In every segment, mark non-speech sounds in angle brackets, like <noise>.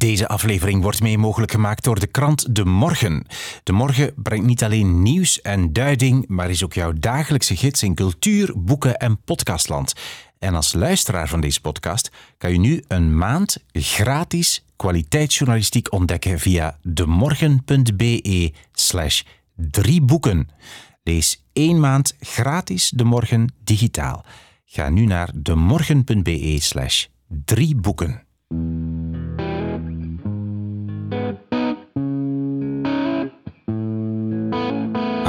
Deze aflevering wordt mee mogelijk gemaakt door de krant De Morgen. De Morgen brengt niet alleen nieuws en duiding, maar is ook jouw dagelijkse gids in cultuur, boeken en podcastland. En als luisteraar van deze podcast kan je nu een maand gratis kwaliteitsjournalistiek ontdekken via demorgen.be slash drie boeken. Lees één maand gratis De Morgen digitaal. Ga nu naar demorgen.be slash drie boeken.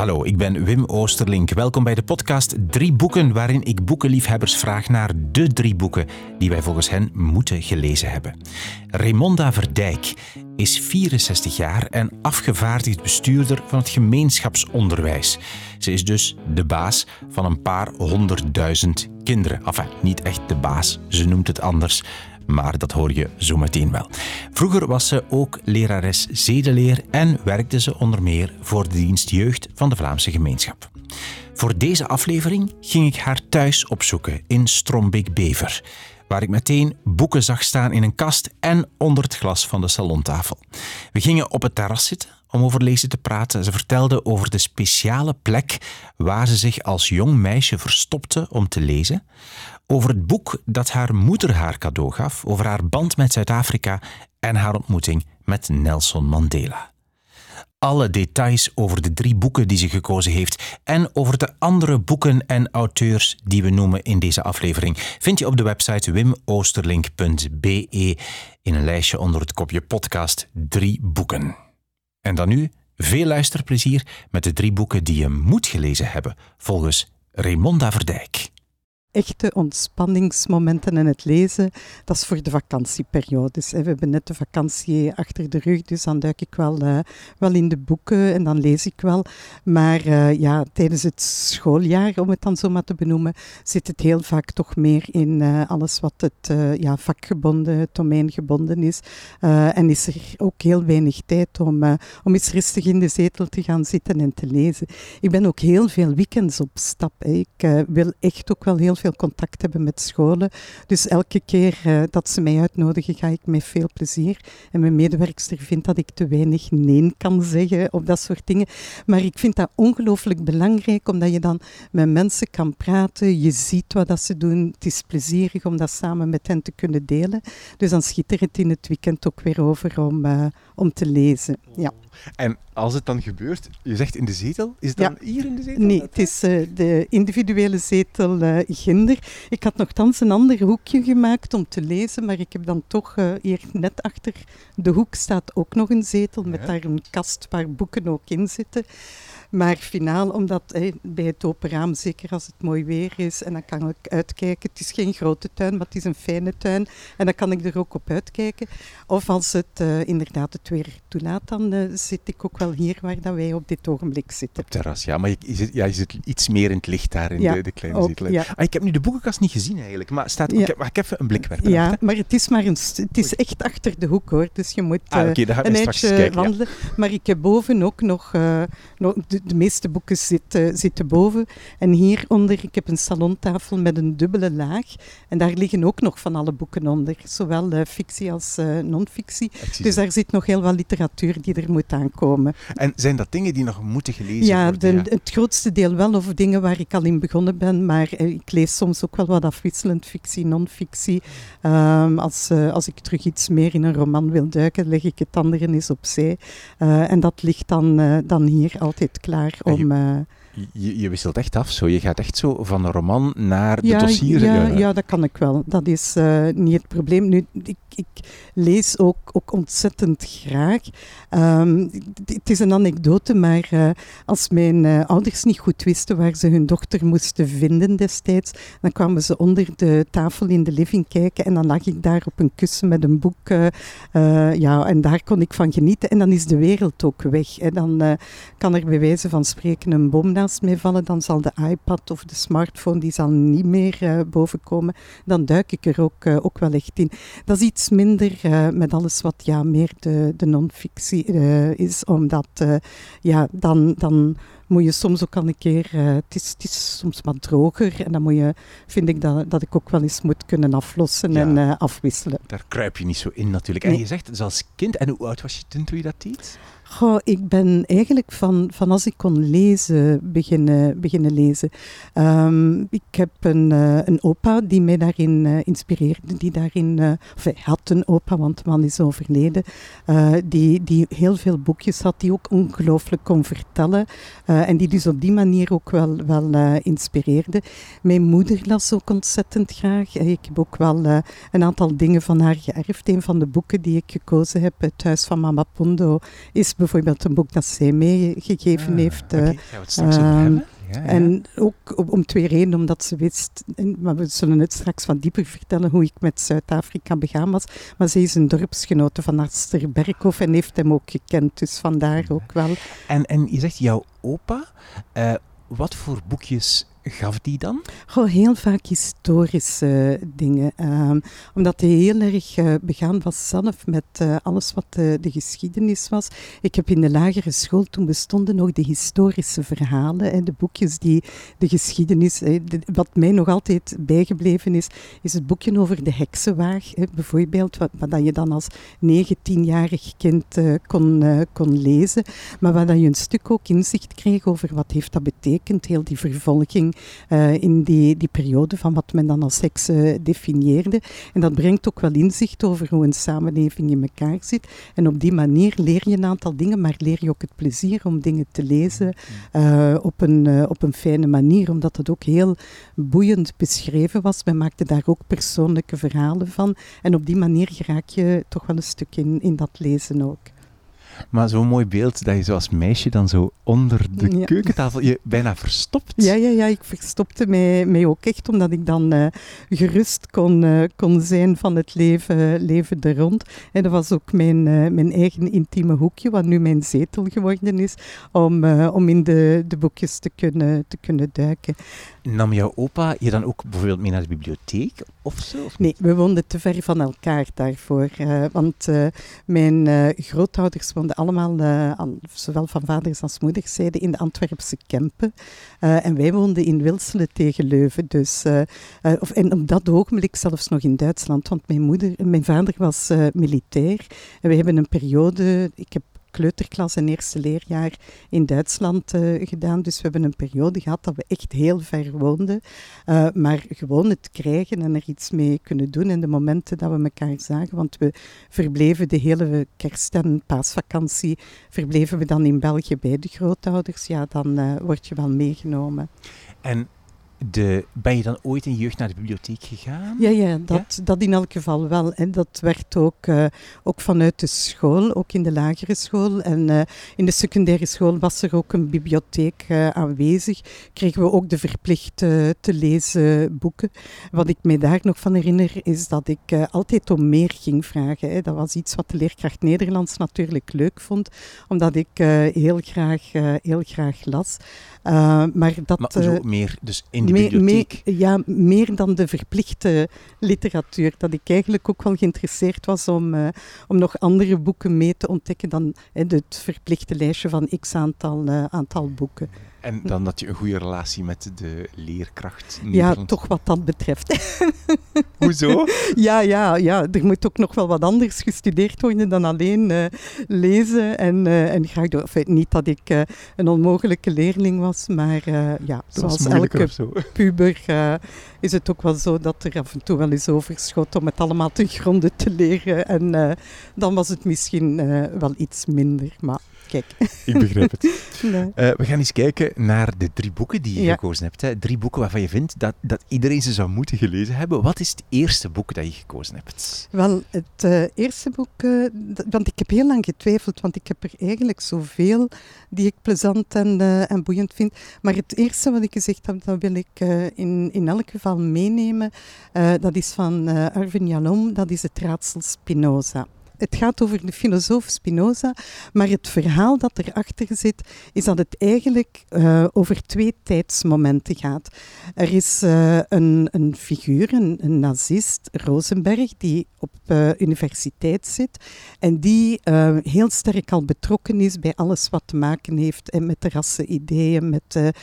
Hallo, ik ben Wim Oosterlink. Welkom bij de podcast Drie Boeken, waarin ik boekenliefhebbers vraag naar de drie boeken die wij volgens hen moeten gelezen hebben. Raymonda Verdijk is 64 jaar en afgevaardigd bestuurder van het gemeenschapsonderwijs. Ze is dus de baas van een paar honderdduizend kinderen. Enfin, niet echt de baas, ze noemt het anders maar dat hoor je zo meteen wel. Vroeger was ze ook lerares zedeleer en werkte ze onder meer voor de dienst jeugd van de Vlaamse gemeenschap. Voor deze aflevering ging ik haar thuis opzoeken in Strombik-Bever, waar ik meteen boeken zag staan in een kast en onder het glas van de salontafel. We gingen op het terras zitten om over lezen te praten. Ze vertelde over de speciale plek waar ze zich als jong meisje verstopte om te lezen, over het boek dat haar moeder haar cadeau gaf, over haar band met Zuid-Afrika en haar ontmoeting met Nelson Mandela. Alle details over de drie boeken die ze gekozen heeft en over de andere boeken en auteurs die we noemen in deze aflevering vind je op de website wimoosterlink.be in een lijstje onder het kopje podcast Drie Boeken. En dan nu veel luisterplezier met de drie boeken die je moet gelezen hebben, volgens Raymonda Verdijk echte ontspanningsmomenten in het lezen, dat is voor de vakantieperiodes. We hebben net de vakantie achter de rug, dus dan duik ik wel, uh, wel in de boeken en dan lees ik wel. Maar uh, ja, tijdens het schooljaar, om het dan zo maar te benoemen, zit het heel vaak toch meer in uh, alles wat het ja, vakgebonden, domeingebonden is. en is er ook heel weinig tijd om, om eens rustig in de zetel te gaan zitten en te lezen. Ik ben ook heel veel weekends op stap. Hè. Ik wil echt ook wel heel veel contact hebben met scholen. Dus elke keer uh, dat ze mij uitnodigen, ga ik met veel plezier. En mijn medewerkster vindt dat ik te weinig nee kan zeggen of dat soort dingen. Maar ik vind dat ongelooflijk belangrijk, omdat je dan met mensen kan praten. Je ziet wat dat ze doen. Het is plezierig om dat samen met hen te kunnen delen. Dus dan schiet er het in het weekend ook weer over om, uh, om te lezen. Ja. En als het dan gebeurt, je zegt in de zetel, is het dan hier in de zetel? Nee, het is uh, de individuele zetel uh, Ginder. Ik had nogthans een ander hoekje gemaakt om te lezen, maar ik heb dan toch uh, hier net achter de hoek staat ook nog een zetel met daar een kast waar boeken ook in zitten. Maar finaal, omdat bij het open raam, zeker als het mooi weer is, en dan kan ik uitkijken. Het is geen grote tuin, maar het is een fijne tuin. En dan kan ik er ook op uitkijken. Of als het uh, inderdaad het weer toelaat, dan uh, zit ik ook wel hier waar dat wij op dit ogenblik zitten. Op terras, ja. Maar je, je, zit, ja, je zit iets meer in het licht daar in de, de, kleine zetel. Ja. Ah, ik heb nu de boekenkast niet gezien eigenlijk, maar staat, ja. ik, mag ik even een blik werpen? Ja, maar het is, maar een, het is echt achter de hoek hoor. Dus je moet ah, okay, een eindje wandelen. Maar ik heb boven ook nog, nog de, de meeste boeken zitten, zitten boven. En hieronder, ik heb een salontafel met een dubbele laag. En daar liggen ook nog van alle boeken onder. Zowel uh, fictie als uh, non-fictie. Dus daar zit nog heel wat literatuur die er moet aankomen. En zijn dat dingen die nog moeten gelezen ja, worden? Ja, het grootste deel wel. Of dingen waar ik al in begonnen ben. Maar uh, ik lees soms ook wel wat afwisselend fictie, non-fictie. Um, als, als ik terug iets meer in een roman wil duiken, leg ik het andere eens opzij. en dat ligt dan, dan hier altijd klaar om... Uh, je, je, wisselt echt af zo. Je gaat echt zo van een roman naar de ja, dossier. Ja, ja, dat kan ik wel. Dat is uh, niet het probleem. Nu, ik, ik lees ook, ook ontzettend graag. Um, het is een anekdote, maar uh, als mijn uh, ouders niet goed wisten waar ze hun dochter moesten vinden destijds, dan kwamen ze onder de tafel in de living kijken en dan lag ik daar op een kussen met een boek. ja, en daar kon ik van genieten. En dan is de wereld ook weg. Hè. Dan kan er bij wijze van spreken een boom naast mij vallen, dan zal de iPad of de smartphone, die zal niet meer uh, bovenkomen. Dan duik ik er ook, ook wel echt in. Dat is iets minder uh, met alles wat ja, meer de, de non-fictie is, omdat ja, dan, dan moet je soms ook al een keer, het, is, het is soms wat droger en dan moet je, vind ik dat, dat ik ook wel eens moet kunnen aflossen en afwisselen. Daar kruip je niet zo in natuurlijk. En je zegt, dus als kind, en hoe oud was je toen, toen je dat deed? Goh, ik ben eigenlijk van, van als ik kon lezen beginnen, beginnen lezen. Um, ik heb een, uh, een opa die mij daarin uh, inspireerde, die daarin, uh, of hij had een opa, want de man is overleden, die, die heel veel boekjes had, die ook ongelooflijk kon vertellen en die dus op die manier ook wel, wel inspireerde. Mijn moeder las ook ontzettend graag. Ik heb ook wel een aantal dingen van haar geërfd. Een van de boeken die ik gekozen heb, Het Huis van Mama Pondo, is bijvoorbeeld een boek dat zij meegegeven ah, heeft. Okay. Gaan we het straks over hebben? Ja, En ook om twee redenen, omdat ze wist, maar we zullen het straks wat dieper vertellen hoe ik met Zuid-Afrika begaan was. Maar ze is een dorpsgenote van Arster Berghoff en heeft hem ook gekend, dus vandaar ook wel. En, en je zegt jouw opa, uh, wat voor boekjes gaf die dan? Goh, heel vaak historische dingen. Ehm, omdat hij heel erg uh, begaan was zelf met uh, alles wat de, de, geschiedenis was. Ik heb in de lagere school, toen bestonden nog de historische verhalen. Hè, de boekjes die de geschiedenis... Hè, wat mij nog altijd bijgebleven is, is het boekje over de heksenwaag. Hè, bijvoorbeeld, wat, wat je dan als 19-jarig kind kon, kon lezen. Maar waar dat je een stuk ook inzicht kreeg over wat heeft dat betekend, heel die vervolging uh, in die, die periode van wat men dan als seks uh, definieerde. En dat brengt ook wel inzicht over hoe een samenleving in elkaar zit. En op die manier leer je een aantal dingen, maar leer je ook het plezier om dingen te lezen uh, op, een, op een fijne manier, omdat het ook heel boeiend beschreven was. Men maakte daar ook persoonlijke verhalen van. En op die manier raak je toch wel een stuk in, in dat lezen ook. Maar zo'n mooi beeld dat je zoals meisje dan zo onder de keukentafel je bijna verstopt. Ja, ja, ja ik verstopte mij, mij ook echt omdat ik dan uh, gerust kon, uh, kon zijn van het leven, leven er rond. En dat was ook mijn, uh, mijn eigen intieme hoekje, wat nu mijn zetel geworden is, om, om in de, de boekjes te kunnen, te kunnen duiken. Nam jouw opa je dan ook bijvoorbeeld mee naar de bibliotheek of zo? Of nee, we woonden te ver van elkaar daarvoor. want mijn grootouders woonden allemaal, uh, zowel van vaders als moederszijde, in de Antwerpse Kempen. En wij woonden in Wilselen tegen Leuven. Dus, of, en op dat ogenblik zelfs nog in Duitsland, want mijn, moeder, mijn vader was militair. En we hebben een periode, ik heb kleuterklas en eerste leerjaar in Duitsland uh, gedaan. Dus we hebben een periode gehad dat we echt heel ver woonden. Uh, maar gewoon het krijgen en er iets mee kunnen doen. En de momenten dat we elkaar zagen. Want we verbleven de hele kerst- en paasvakantie. Verbleven we dan in België bij de grootouders. Ja, dan uh, word je wel meegenomen. En de, ben je dan ooit in jeugd naar de bibliotheek gegaan? Ja, ja, dat, dat in elk geval wel. En dat werd ook, uh, ook vanuit de school, ook in de lagere school. En uh, in de secundaire school was er ook een bibliotheek uh, aanwezig. Kregen we ook de verplicht te lezen boeken. Wat ik me daar nog van herinner, is dat ik altijd om meer ging vragen. Hè. Dat was iets wat de leerkracht Nederlands natuurlijk leuk vond, omdat ik heel, graag, heel graag las. maar dat, maar meer, dus in bibliotheek? ja, meer dan de verplichte literatuur. Dat ik eigenlijk ook wel geïnteresseerd was om, uh, om nog andere boeken mee te ontdekken dan uh, het verplichte lijstje van x aantal, uh, aantal boeken. En dan dat je een goede relatie met de leerkracht Ja, toch wat dat betreft. <laughs> <laughs> Hoezo? ja, ja, ja, er moet ook nog wel wat anders gestudeerd worden dan alleen uh, lezen en, uh, en graag door. Enfin, niet dat ik uh, een onmogelijke leerling was, maar ja, zoals elke <laughs> puber is het ook wel zo dat er af en toe wel eens overschot om het allemaal te gronden te leren. En dan was het misschien wel iets minder, maar Kijk. <laughs> Ik begrijp het. Nee. Uh, we gaan eens kijken naar de drie boeken die je ja. gekozen hebt. Hè. Drie boeken waarvan je vindt dat, dat iedereen ze zou moeten gelezen hebben. Wat is het eerste boek dat je gekozen hebt? Wel, het uh, eerste boek, uh, want ik heb heel lang getwijfeld, want ik heb er eigenlijk zoveel die ik plezant en, en boeiend vind. Maar het eerste wat ik gezegd heb, dat wil ik in, in elk geval meenemen. dat is van Arvin Jalom, dat is het raadsel Spinoza. Het gaat over de filosoof Spinoza, maar het verhaal dat erachter zit, is dat het eigenlijk uh, over twee tijdsmomenten gaat. Er is uh, een, een, figuur, een, een, nazist, Rosenberg, die op uh, universiteit zit en die heel sterk al betrokken is bij alles wat te maken heeft met de rassenideeën, met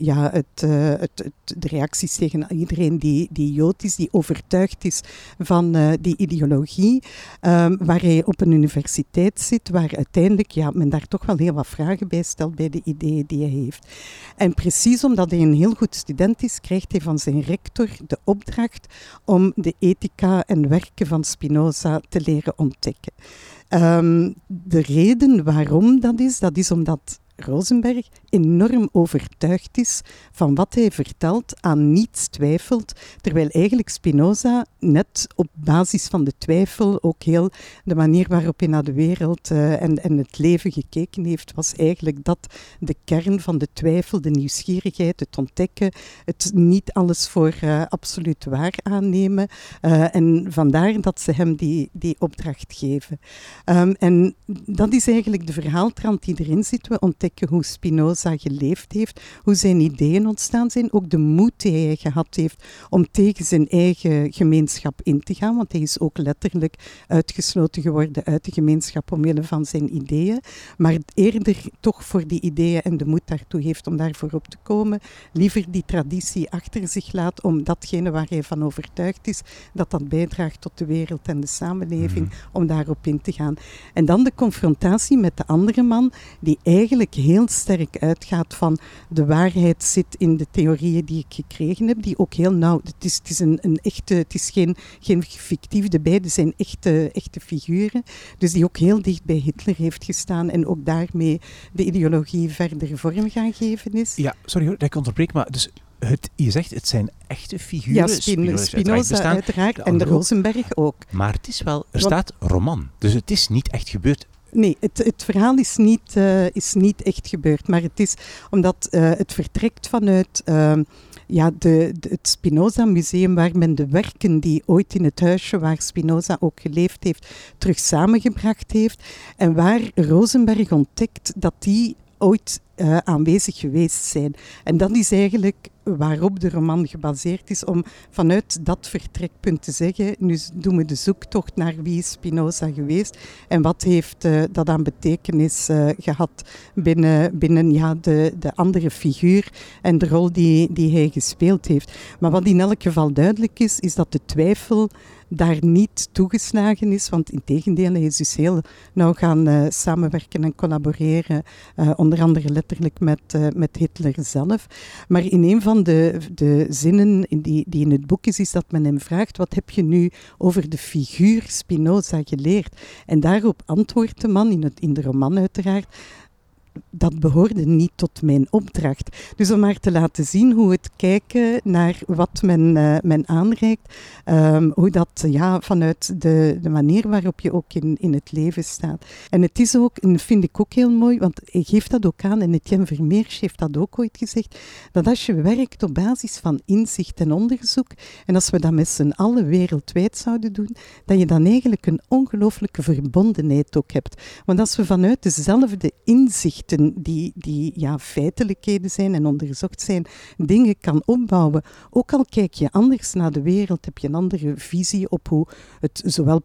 ja, het, het, de reacties tegen iedereen die, die Jood is, die overtuigd is van die ideologie, um, waar hij op een universiteit zit, waar uiteindelijk ja, men daar toch wel heel wat vragen bij stelt bij de ideeën die hij heeft. En precies omdat hij een heel goed student is, krijgt hij van zijn rector de opdracht om de ethica en werken van Spinoza te leren ontdekken. Um, de reden waarom dat is, dat is omdat Rosenberg enorm overtuigd is van wat hij vertelt, aan niets twijfelt, terwijl eigenlijk Spinoza net op basis van de twijfel ook heel de manier waarop hij naar de wereld uh, en, en het leven gekeken heeft, was eigenlijk dat de kern van de twijfel, de nieuwsgierigheid, het ontdekken, het niet alles voor uh, absoluut waar aannemen. Uh, en vandaar dat ze hem die, die opdracht geven. Um, en dat is eigenlijk de verhaaltrand die erin zit. We ontdekken hoe Spinoza geleefd heeft, hoe zijn ideeën ontstaan zijn, ook de moed die hij gehad heeft om tegen zijn eigen gemeenschap in te gaan, want hij is ook letterlijk uitgesloten geworden uit de gemeenschap omwille van zijn ideeën, maar eerder toch voor die ideeën en de moed daartoe heeft om daarvoor op te komen, liever die traditie achter zich laat om datgene waar hij van overtuigd is, dat dat bijdraagt tot de wereld en de samenleving, mm. om daarop in te gaan. En dan de confrontatie met de andere man, die eigenlijk heel sterk uitgaat van de waarheid zit in de theorieën die ik gekregen heb, die ook heel nauw, het is, het is een, een echte, het is geen, geen fictief, de beide zijn echte, echte figuren, dus die ook heel dicht bij Hitler heeft gestaan en ook daarmee de ideologie verder vorm gaan geven is. Ja, sorry hoor, dat ik onderbreek, maar dus het, je zegt het zijn echte figuren. Ja, Spinoza, Spinoza uiteraard, en de Rosenberg ook. Maar het is wel, er staat roman, dus het is niet echt gebeurd. Nee, het, het verhaal is niet, uh, is niet echt gebeurd, maar het is omdat uh, het vertrekt vanuit uh, ja, de, de, het Spinoza Museum, waar men de werken die ooit in het huisje waar Spinoza ook geleefd heeft, terug samengebracht heeft. En waar Rosenberg ontdekt dat die ooit uh, aanwezig geweest zijn. En dat is eigenlijk waarop de roman gebaseerd is, om vanuit dat vertrekpunt te zeggen, nu doen we de zoektocht naar wie is Spinoza geweest en wat heeft uh, dat aan betekenis uh, gehad binnen, binnen ja, de, de andere figuur en de rol die, die hij gespeeld heeft. Maar wat in elk geval duidelijk is, is dat de twijfel daar niet toegeslagen is. Want in tegendeel, hij is dus heel nauw gaan uh, samenwerken en collaboreren. Uh, onder andere letterlijk met, uh, met Hitler zelf. Maar in een van de, de zinnen die, die in het boek is, is dat men hem vraagt: wat heb je nu over de figuur Spinoza geleerd? En daarop antwoordt de man, in, het, in de roman uiteraard, dat behoorde niet tot mijn opdracht. Dus om maar te laten zien hoe het kijken naar wat men, uh, men aanreikt, um, hoe dat ja, vanuit de, de manier waarop je ook in, in het leven staat. En het is ook, en vind ik ook heel mooi, want hij geeft dat ook aan, en Etienne Vermeers heeft dat ook ooit gezegd, dat als je werkt op basis van inzicht en onderzoek, en als we dat met z'n allen wereldwijd zouden doen, dat je dan eigenlijk een ongelooflijke verbondenheid ook hebt. Want als we vanuit dezelfde inzicht die, die ja, feitelijkheden zijn en onderzocht zijn, dingen kan opbouwen. Ook al kijk je anders naar de wereld, heb je een andere visie op hoe het zowel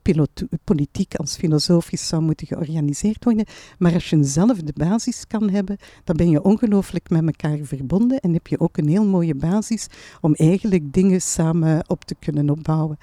politiek als filosofisch zou moeten georganiseerd worden. Maar als je eenzelfde basis kan hebben, dan ben je ongelooflijk met elkaar verbonden en heb je ook een heel mooie basis om eigenlijk dingen samen op te kunnen opbouwen.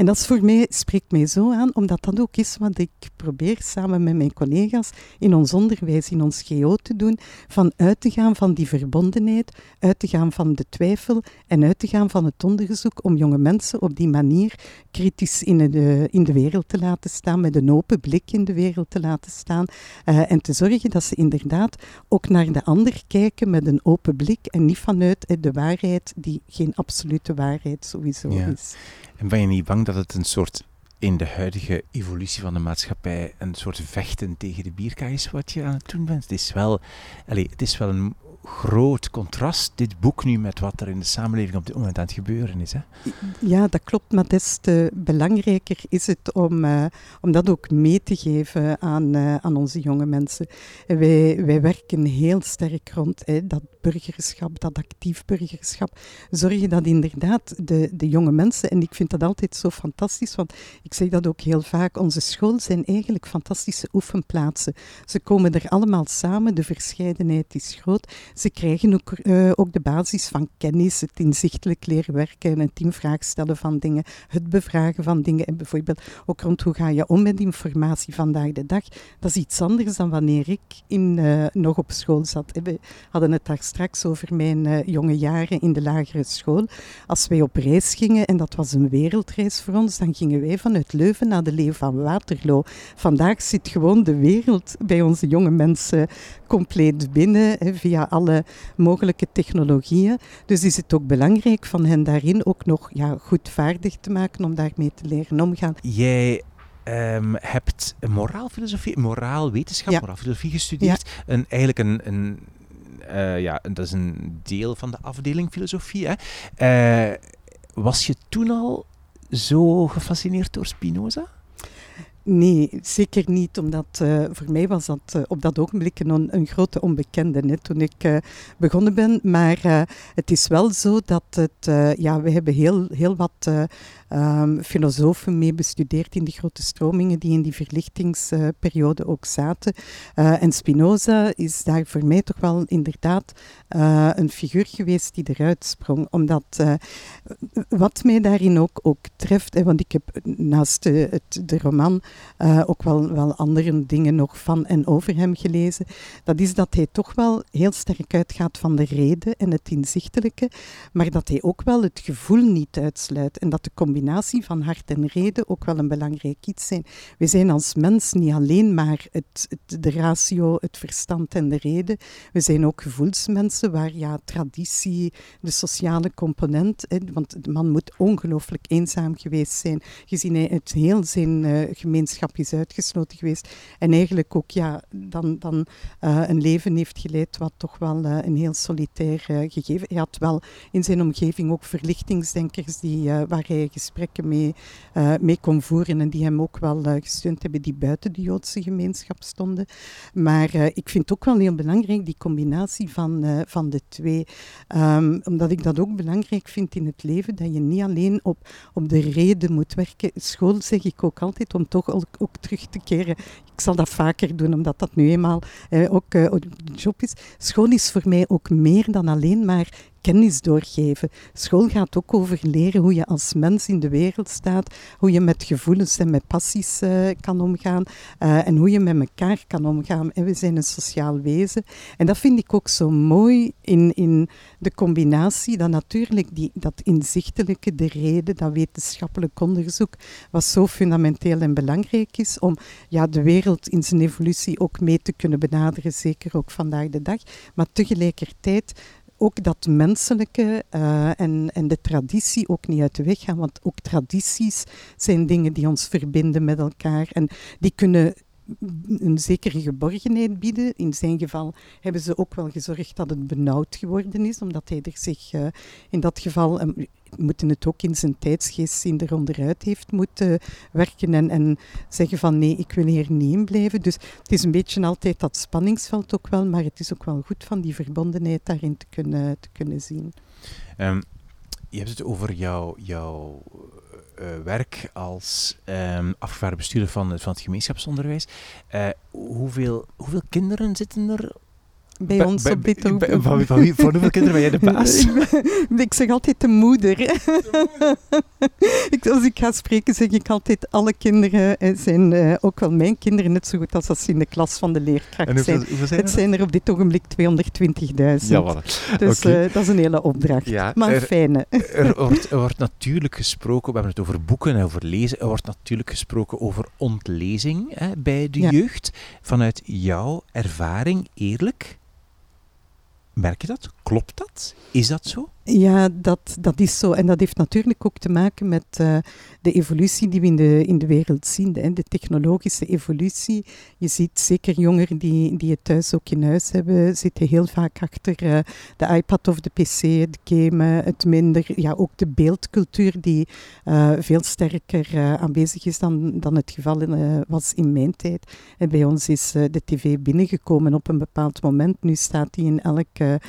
En dat is voor mij, spreekt mij zo aan, omdat dat ook is wat ik probeer samen met mijn collega's in ons onderwijs, in ons GO te doen, van uit te gaan van die verbondenheid, uit te gaan van de twijfel en uit te gaan van het onderzoek om jonge mensen op die manier kritisch in de, in de wereld te laten staan, met een open blik in de wereld te laten staan uh, en te zorgen dat ze inderdaad ook naar de ander kijken met een open blik en niet vanuit de waarheid die geen absolute waarheid sowieso ja. is. En ben je niet bang dat het een soort in de huidige evolutie van de maatschappij een soort vechten tegen de bierka is wat je aan het doen bent? Het is wel, allez, het is wel een groot contrast, dit boek nu, met wat er in de samenleving op dit moment aan het gebeuren is. Hè? Ja, dat klopt, maar des te belangrijker is het om, uh, om dat ook mee te geven aan, uh, aan onze jonge mensen. En wij, wij werken heel sterk rond hè, dat burgerschap, dat actief burgerschap. Zorgen dat inderdaad de, de jonge mensen, en ik vind dat altijd zo fantastisch, want ik zeg dat ook heel vaak, onze school zijn eigenlijk fantastische oefenplaatsen. Ze komen er allemaal samen, de verscheidenheid is groot. Ze krijgen ook, uh, ook de basis van kennis, het inzichtelijk leren werken, het vraag stellen van dingen, het bevragen van dingen. En bijvoorbeeld ook rond hoe ga je om met informatie vandaag de dag. Dat is iets anders dan wanneer ik in, uh, nog op school zat. We hadden het daar straks over mijn uh, jonge jaren in de lagere school. Als wij op reis gingen, en dat was een wereldreis voor ons, dan gingen wij vanuit Leuven naar de Leeuw van Waterloo. Vandaag zit gewoon de wereld bij onze jonge mensen compleet binnen, hè, via alle mogelijke technologieën. Dus is het ook belangrijk van hen daarin ook nog ja, goed vaardig te maken om daarmee te leren omgaan. Jij um, hebt moraalfilosofie, moraalwetenschap, ja. moraalfilosofie gestudeerd. Ja. Een, eigenlijk een, een uh, ja, dat is een deel van de afdeling filosofie. Hè. Uh, was je toen al zo gefascineerd door Spinoza? Nee, zeker niet, omdat uh, voor mij was dat op dat ogenblik een, een grote onbekende toen ik begonnen ben. Maar het is wel zo dat het, ja, we hebben heel, heel wat um, filosofen mee bestudeerd in die grote stromingen die in die verlichtingsperiode ook zaten. en Spinoza is daar voor mij toch wel inderdaad een figuur geweest die eruit sprong. Omdat wat mij daarin ook, ook treft, hè, want ik heb naast het, de roman ook wel, wel andere dingen nog van en over hem gelezen. Dat is dat hij toch wel heel sterk uitgaat van de reden en het inzichtelijke, maar dat hij ook wel het gevoel niet uitsluit. En dat de combinatie van hart en reden ook wel een belangrijk iets zijn. We zijn als mens niet alleen maar het, de ratio, het verstand en de reden. We zijn ook gevoelsmensen waar ja, traditie, de sociale component, hè, want de man moet ongelooflijk eenzaam geweest zijn, gezien hij het heel zijn uh, gemeenschap is uitgesloten geweest. En eigenlijk ook ja, dan, dan uh, een leven heeft geleid wat toch wel uh, een heel solitair gegeven. Hij had wel in zijn omgeving ook verlichtingsdenkers die, waar hij mee, mee kon voeren en die hem ook wel gesteund hebben, die buiten de Joodse gemeenschap stonden. Maar ik vind ook wel heel belangrijk die combinatie van, van de twee. Um, omdat ik dat ook belangrijk vind in het leven, dat je niet alleen op, op de reden moet werken. School zeg ik ook altijd om toch ook terug te keren. Ik zal dat vaker doen, omdat dat nu eenmaal eh, ook uh, de job is. School is voor mij ook meer dan alleen maar kennis doorgeven. School gaat ook over leren hoe je als mens in de wereld staat, hoe je met gevoelens en met passies uh, kan omgaan uh, en hoe je met elkaar kan omgaan. En we zijn een sociaal wezen. En dat vind ik ook zo mooi in, in de combinatie, dat natuurlijk die, dat inzichtelijke, de reden, dat wetenschappelijk onderzoek, wat zo fundamenteel en belangrijk is om ja, de wereld in zijn evolutie ook mee te kunnen benaderen, zeker ook vandaag de dag, maar tegelijkertijd ook dat menselijke uh, en, en de traditie ook niet uit de weg gaan. Want ook tradities zijn dingen die ons verbinden met elkaar. En die kunnen een zekere geborgenheid bieden. In zijn geval hebben ze ook wel gezorgd dat het benauwd geworden is, omdat hij er zich uh, in dat geval, um, moeten het ook in zijn tijdsgeest zien, er onderuit heeft moeten werken en, en zeggen van nee, ik wil hier niet in blijven. Dus het is een beetje altijd dat spanningsveld ook wel, maar het is ook wel goed van die verbondenheid daarin te kunnen, te kunnen zien. Um, je hebt het over jouw, jouw uh, werk als um, bestuurder van, van het gemeenschapsonderwijs. Uh, hoeveel, hoeveel kinderen zitten er bij ons op Beethoven. Van, van, wie, van hoeveel kinderen ben jij de <laughs> baas? ik zeg altijd de moeder. ik, als ik ga spreken zeg ik altijd alle kinderen zijn uh, ook wel mijn kinderen, net zo goed als als ze in de klas van de leerkracht hoeveel, zijn. Hoeveel zijn het zijn er op dit ogenblik 220.000. Ja, voilà. Dus okay. uh, dat is een hele opdracht, ja, maar een fijne. er, wordt, er wordt natuurlijk gesproken, we hebben het over boeken en over lezen, er wordt natuurlijk gesproken over ontlezing hè, bij de ja. jeugd. Vanuit jouw ervaring, eerlijk, Merk je dat? Klopt dat? Is dat zo? Ja, dat, dat is zo. En dat heeft natuurlijk ook te maken met uh, de evolutie die we in de, in de wereld zien. De, de technologische evolutie. Je ziet zeker jongeren die, die het thuis ook in huis hebben, zitten heel vaak achter uh, de iPad of de PC, het gamen, het minder. Ja, ook de beeldcultuur die uh, veel sterker aanwezig is dan, dan het geval was in mijn tijd. En bij ons is de tv binnengekomen op een bepaald moment. Nu staat die in elke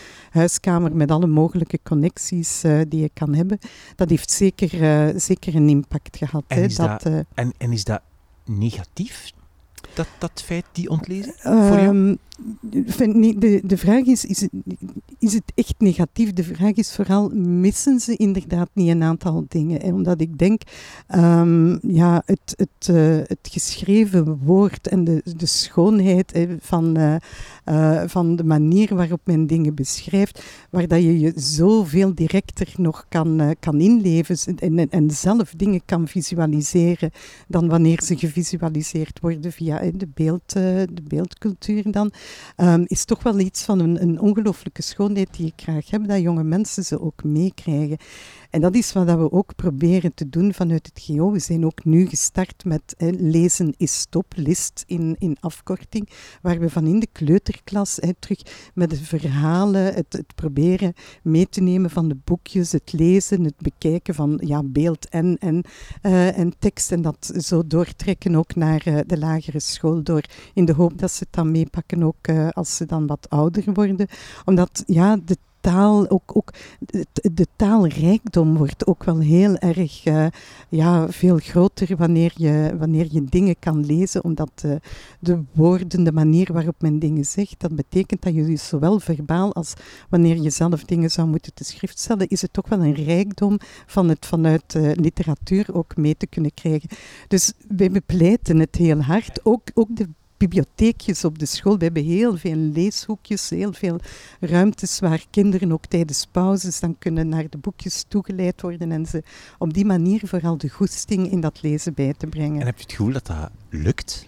huiskamer met alle mogelijke connecties uh, die je kan hebben. Dat heeft zeker, uh, zeker een impact gehad. En, hè, is, dat, dat, uh, en, en is dat negatief? Dat, dat feit, die ontlezing? voor jou? Um, de, de vraag is, is het, is het echt negatief? De vraag is vooral, missen ze inderdaad niet een aantal dingen? Hè? Omdat ik denk, um, ja, het, het, uh, het geschreven woord en de, de schoonheid van, uh, uh, van de manier waarop men dingen beschrijft, waar dat je je zoveel directer nog kan, kan inleven en, en, en zelf dingen kan visualiseren dan wanneer ze gevisualiseerd worden via de, beeld, de beeldcultuur dan um, is toch wel iets van een, een ongelooflijke schoonheid die ik graag heb, dat jonge mensen ze ook meekrijgen. En dat is wat we ook proberen te doen vanuit het GO. We zijn ook nu gestart met hè, lezen is stoplist in, in afkorting, waar we van in de kleuterklas hè, terug met de verhalen, het, het, proberen mee te nemen van de boekjes, het lezen, het bekijken van ja, beeld en, en, uh, en tekst en dat zo doortrekken ook naar uh, de lagere school door, in de hoop dat ze het dan meepakken ook uh, als ze dan wat ouder worden. Omdat ja, de taal, ook, ook de, taalrijkdom wordt ook wel heel erg uh, ja, veel groter wanneer je, wanneer je dingen kan lezen, omdat uh, de woorden, de manier waarop men dingen zegt, dat betekent dat je dus zowel verbaal als wanneer je zelf dingen zou moeten te schrift stellen, is het toch wel een rijkdom van het vanuit uh, literatuur ook mee te kunnen krijgen. Dus wij bepleiten het heel hard, ook, ook de bibliotheekjes op de school. We hebben heel veel leeshoekjes, heel veel ruimtes waar kinderen ook tijdens pauzes dan kunnen naar de boekjes toegeleid worden en ze op die manier vooral de goesting in dat lezen bij te brengen. En heb je het gevoel dat dat lukt?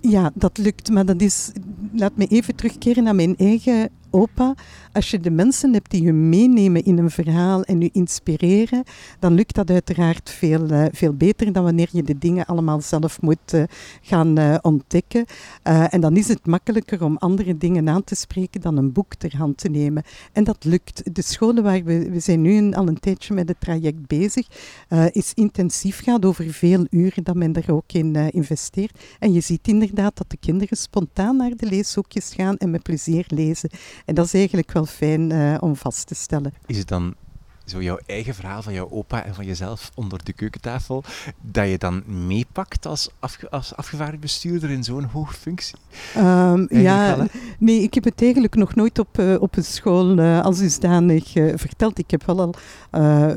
Ja, dat lukt, maar dat is... Laat me even terugkeren naar mijn eigen opa. Als je de mensen hebt die je meenemen in een verhaal en je inspireren, dan lukt dat uiteraard veel, uh, veel beter dan wanneer je de dingen allemaal zelf moet uh, gaan uh, ontdekken. en dan is het makkelijker om andere dingen aan te spreken dan een boek ter hand te nemen. En dat lukt. De scholen waar we, zijn nu al een tijdje met het traject bezig, is intensief, gaat over veel uren dat men er ook in investeert. En je ziet inderdaad dat de kinderen spontaan naar de leeshoekjes gaan en met plezier lezen. En dat is eigenlijk wel fijn uh, om vast te stellen. Is het dan zo jouw eigen verhaal van jouw opa en van jezelf onder de keukentafel, dat je dan meepakt als, afge als afgevaardigd bestuurder in zo'n hoge functie? Um, ja, nee, ik heb het eigenlijk nog nooit op, uh, op een school uh, als dusdanig uh, verteld. Ik heb wel al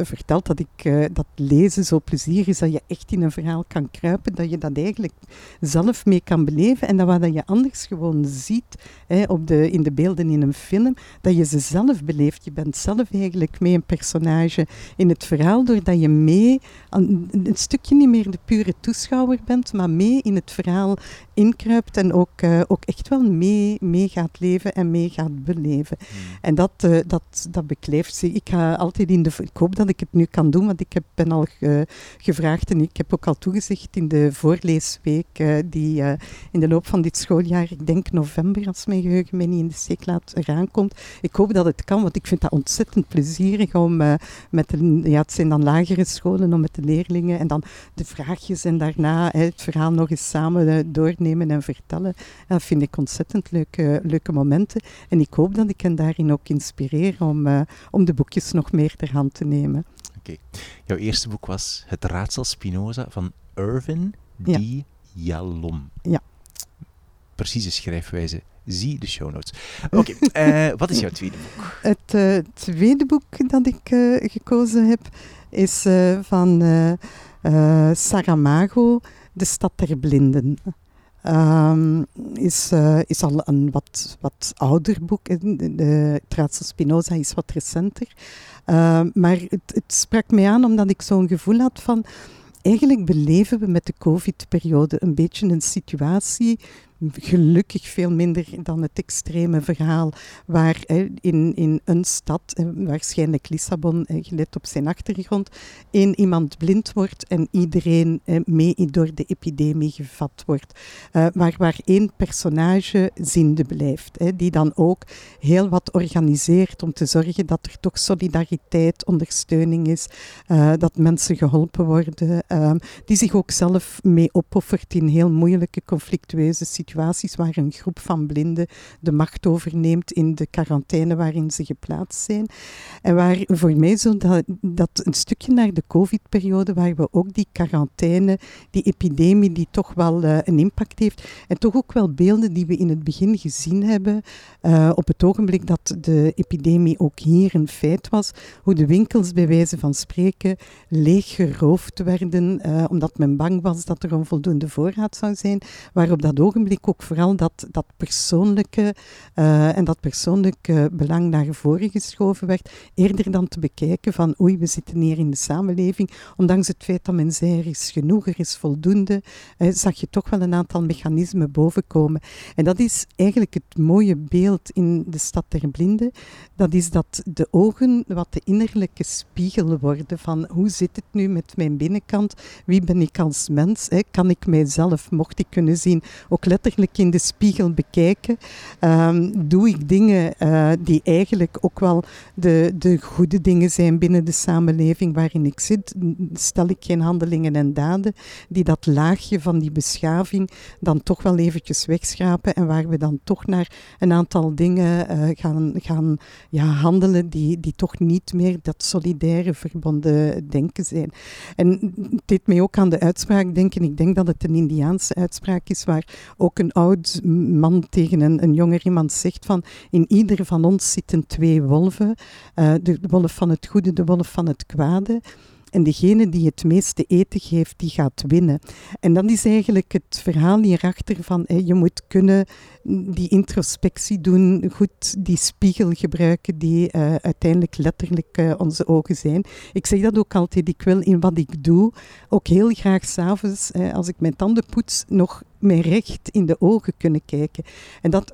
verteld dat ik dat lezen zo plezier is, dat je echt in een verhaal kan kruipen, dat je dat eigenlijk zelf mee kan beleven en dat wat je anders gewoon ziet hè, op de, in de beelden in een film, dat je ze zelf beleeft. Je bent zelf eigenlijk mee een persoon personage in het verhaal, doordat je mee, een, stukje niet meer de pure toeschouwer bent, maar mee in het verhaal inkruipt en ook, uh, ook echt wel mee, mee gaat leven en mee gaat beleven. Mm. En dat, uh, dat, dat beklijft zich. Ik ga altijd in de... Ik hoop dat ik het nu kan doen, want ik heb, ben al ge, gevraagd en ik heb ook al toegezegd in de voorleesweek uh, die in de loop van dit schooljaar, ik denk november, als mijn geheugen mij niet in de steek laat, eraan komt. Ik hoop dat het kan, want ik vind dat ontzettend plezierig om met de... Ja, het zijn dan lagere scholen, om met de leerlingen en dan de vraagjes en daarna het verhaal nog eens samen doornemen nemen en vertellen. Dat vind ik ontzettend leuke, leuke momenten. En ik hoop dat ik hen daarin ook inspireer om, uh, om de boekjes nog meer ter hand te nemen. Oké. Okay. Jouw eerste boek was Het raadsel Spinoza van Irvin ja. D. Yalom. Ja. Precieze schrijfwijze. Zie de show notes. Oké, uh, wat is jouw tweede boek? Het uh, tweede boek dat ik gekozen heb is van Saramago, De Stad der Blinden. Um, is, is al een wat, wat ouder boek. De Trazzo Spinoza is wat recenter. Uh, maar het, het sprak mij aan omdat ik zo'n gevoel had van... Eigenlijk beleven we met de COVID-periode een beetje een situatie gelukkig veel minder dan het extreme verhaal waar in, in een stad, waarschijnlijk Lissabon, gelet op zijn achtergrond, één iemand blind wordt en iedereen mee door de epidemie gevat wordt. maar waar één personage zinde blijft, die dan ook heel wat organiseert om te zorgen dat er toch solidariteit, ondersteuning is, uh, dat mensen geholpen worden, uh, die zich ook zelf mee opoffert in heel moeilijke, conflictueuze situaties waar een groep van blinden de macht overneemt in de quarantaine waarin ze geplaatst zijn. En waar voor mij zo dat, een stukje naar de COVID-periode, waar we ook die quarantaine, die epidemie die toch wel uh, een impact heeft, en toch ook wel beelden die we in het begin gezien hebben, uh, op het ogenblik dat de epidemie ook hier een feit was, hoe de winkels bij wijze van spreken leeg geroofd werden, uh, omdat men bang was dat er onvoldoende voorraad zou zijn, waar op dat ogenblik ook vooral dat, dat persoonlijke uh, en dat persoonlijke belang naar voren geschoven werd, eerder dan te bekijken van oei, we zitten hier in de samenleving, ondanks het feit dat men zei er is genoeg, er is voldoende, uh, zag je toch wel een aantal mechanismen bovenkomen. En dat is eigenlijk het mooie beeld in de stad der blinden, dat is dat de ogen wat de innerlijke spiegel worden van hoe zit het nu met mijn binnenkant, wie ben ik als mens, hè? kan ik mijzelf, mocht ik kunnen zien, ook letterlijk in de spiegel bekijken, um, doe ik dingen uh, die eigenlijk ook wel de, de goede dingen zijn binnen de samenleving waarin ik zit, stel ik geen handelingen en daden die dat laagje van die beschaving dan toch wel eventjes wegschrapen en waar we dan toch naar een aantal dingen uh, gaan, gaan ja, handelen die, die toch niet meer dat solidaire verbonden denken zijn. En deed mij ook aan de uitspraak denken. Ik denk dat het een Indiaanse uitspraak is waar ook een oud man tegen een, een jonger iemand zegt van in ieder van ons zitten twee wolven. Uh, de wolf van het goede, de wolf van het kwade. En degene die het meeste eten geeft, die gaat winnen. En dat is eigenlijk het verhaal hierachter van je moet kunnen die introspectie doen, goed die spiegel gebruiken die uh, uiteindelijk letterlijk uh, onze ogen zijn. Ik zeg dat ook altijd, ik wil in wat ik doe ook heel graag s'avonds, als ik mijn tanden poets, nog mij recht in de ogen kunnen kijken. En dat,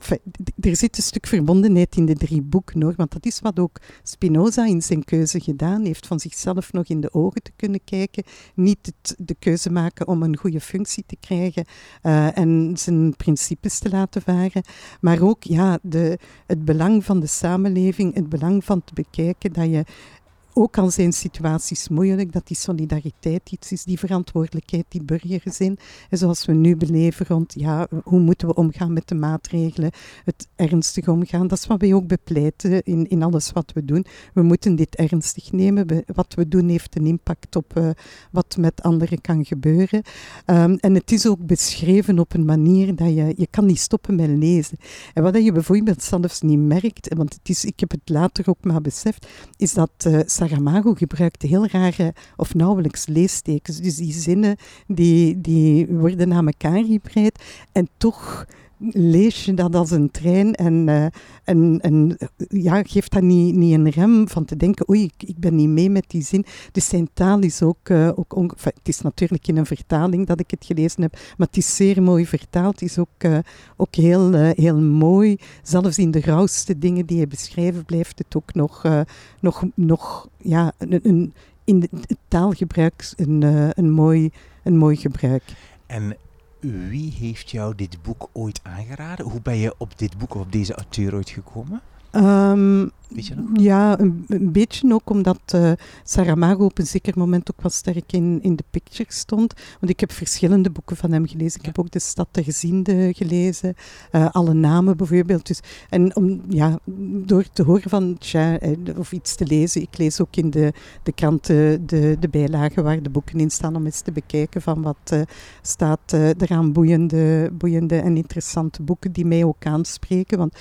er zit een stuk verbondenheid in de drie boeken hoor, want dat is wat ook Spinoza in zijn keuze gedaan heeft, van zichzelf nog in de ogen te kunnen kijken, niet de keuze maken om een goede functie te krijgen uh, en zijn principes te laten varen, maar ook ja, de, het belang van de samenleving, het belang van te bekijken dat je ook al zijn situaties moeilijk, dat die solidariteit iets is, die verantwoordelijkheid, die burgerzin. En zoals we nu beleven rond, ja, hoe moeten we omgaan met de maatregelen, het ernstig omgaan. Dat is wat wij ook bepleiten in, in alles wat we doen. We moeten dit ernstig nemen. Wat we doen heeft een impact op uh, wat met anderen kan gebeuren. Um, en het is ook beschreven op een manier dat je, je kan niet stoppen met lezen. En wat je bijvoorbeeld zelfs niet merkt, want het is, ik heb het later ook maar beseft, is dat uh, Saramago gebruikte heel rare of nauwelijks leestekens. Dus die zinnen die, die worden aan elkaar gebreid en toch lees je dat als een trein en, uh, en, en ja, geeft dat niet, niet een rem van te denken, oei, ik, ik ben niet mee met die zin. Dus zijn taal is ook, uh, ook het is natuurlijk in een vertaling dat ik het gelezen heb, maar het is zeer mooi vertaald. Het is ook, uh, ook heel, heel mooi. Zelfs in de rauwste dingen die je beschrijven blijft het ook nog, nog, nog ja, een, een, in het taalgebruik een, een, mooi, een mooi gebruik. En wie heeft jou dit boek ooit aangeraden? Hoe ben je op dit boek of op deze auteur ooit gekomen? Um? Ja, een, een beetje ook omdat uh, Saramago op een zeker moment ook wel sterk in, in de picture stond. Want ik heb verschillende boeken van hem gelezen. Ik heb ook De Stad der Ziende gelezen. Uh, alle namen bijvoorbeeld. Dus, en om, ja, door te horen van, tja, eh, of iets te lezen. Ik lees ook in de, de kranten de, de bijlagen waar de boeken in staan. Om eens te bekijken van wat uh, staat eraan boeiende, boeiende en interessante boeken die mij ook aanspreken. Want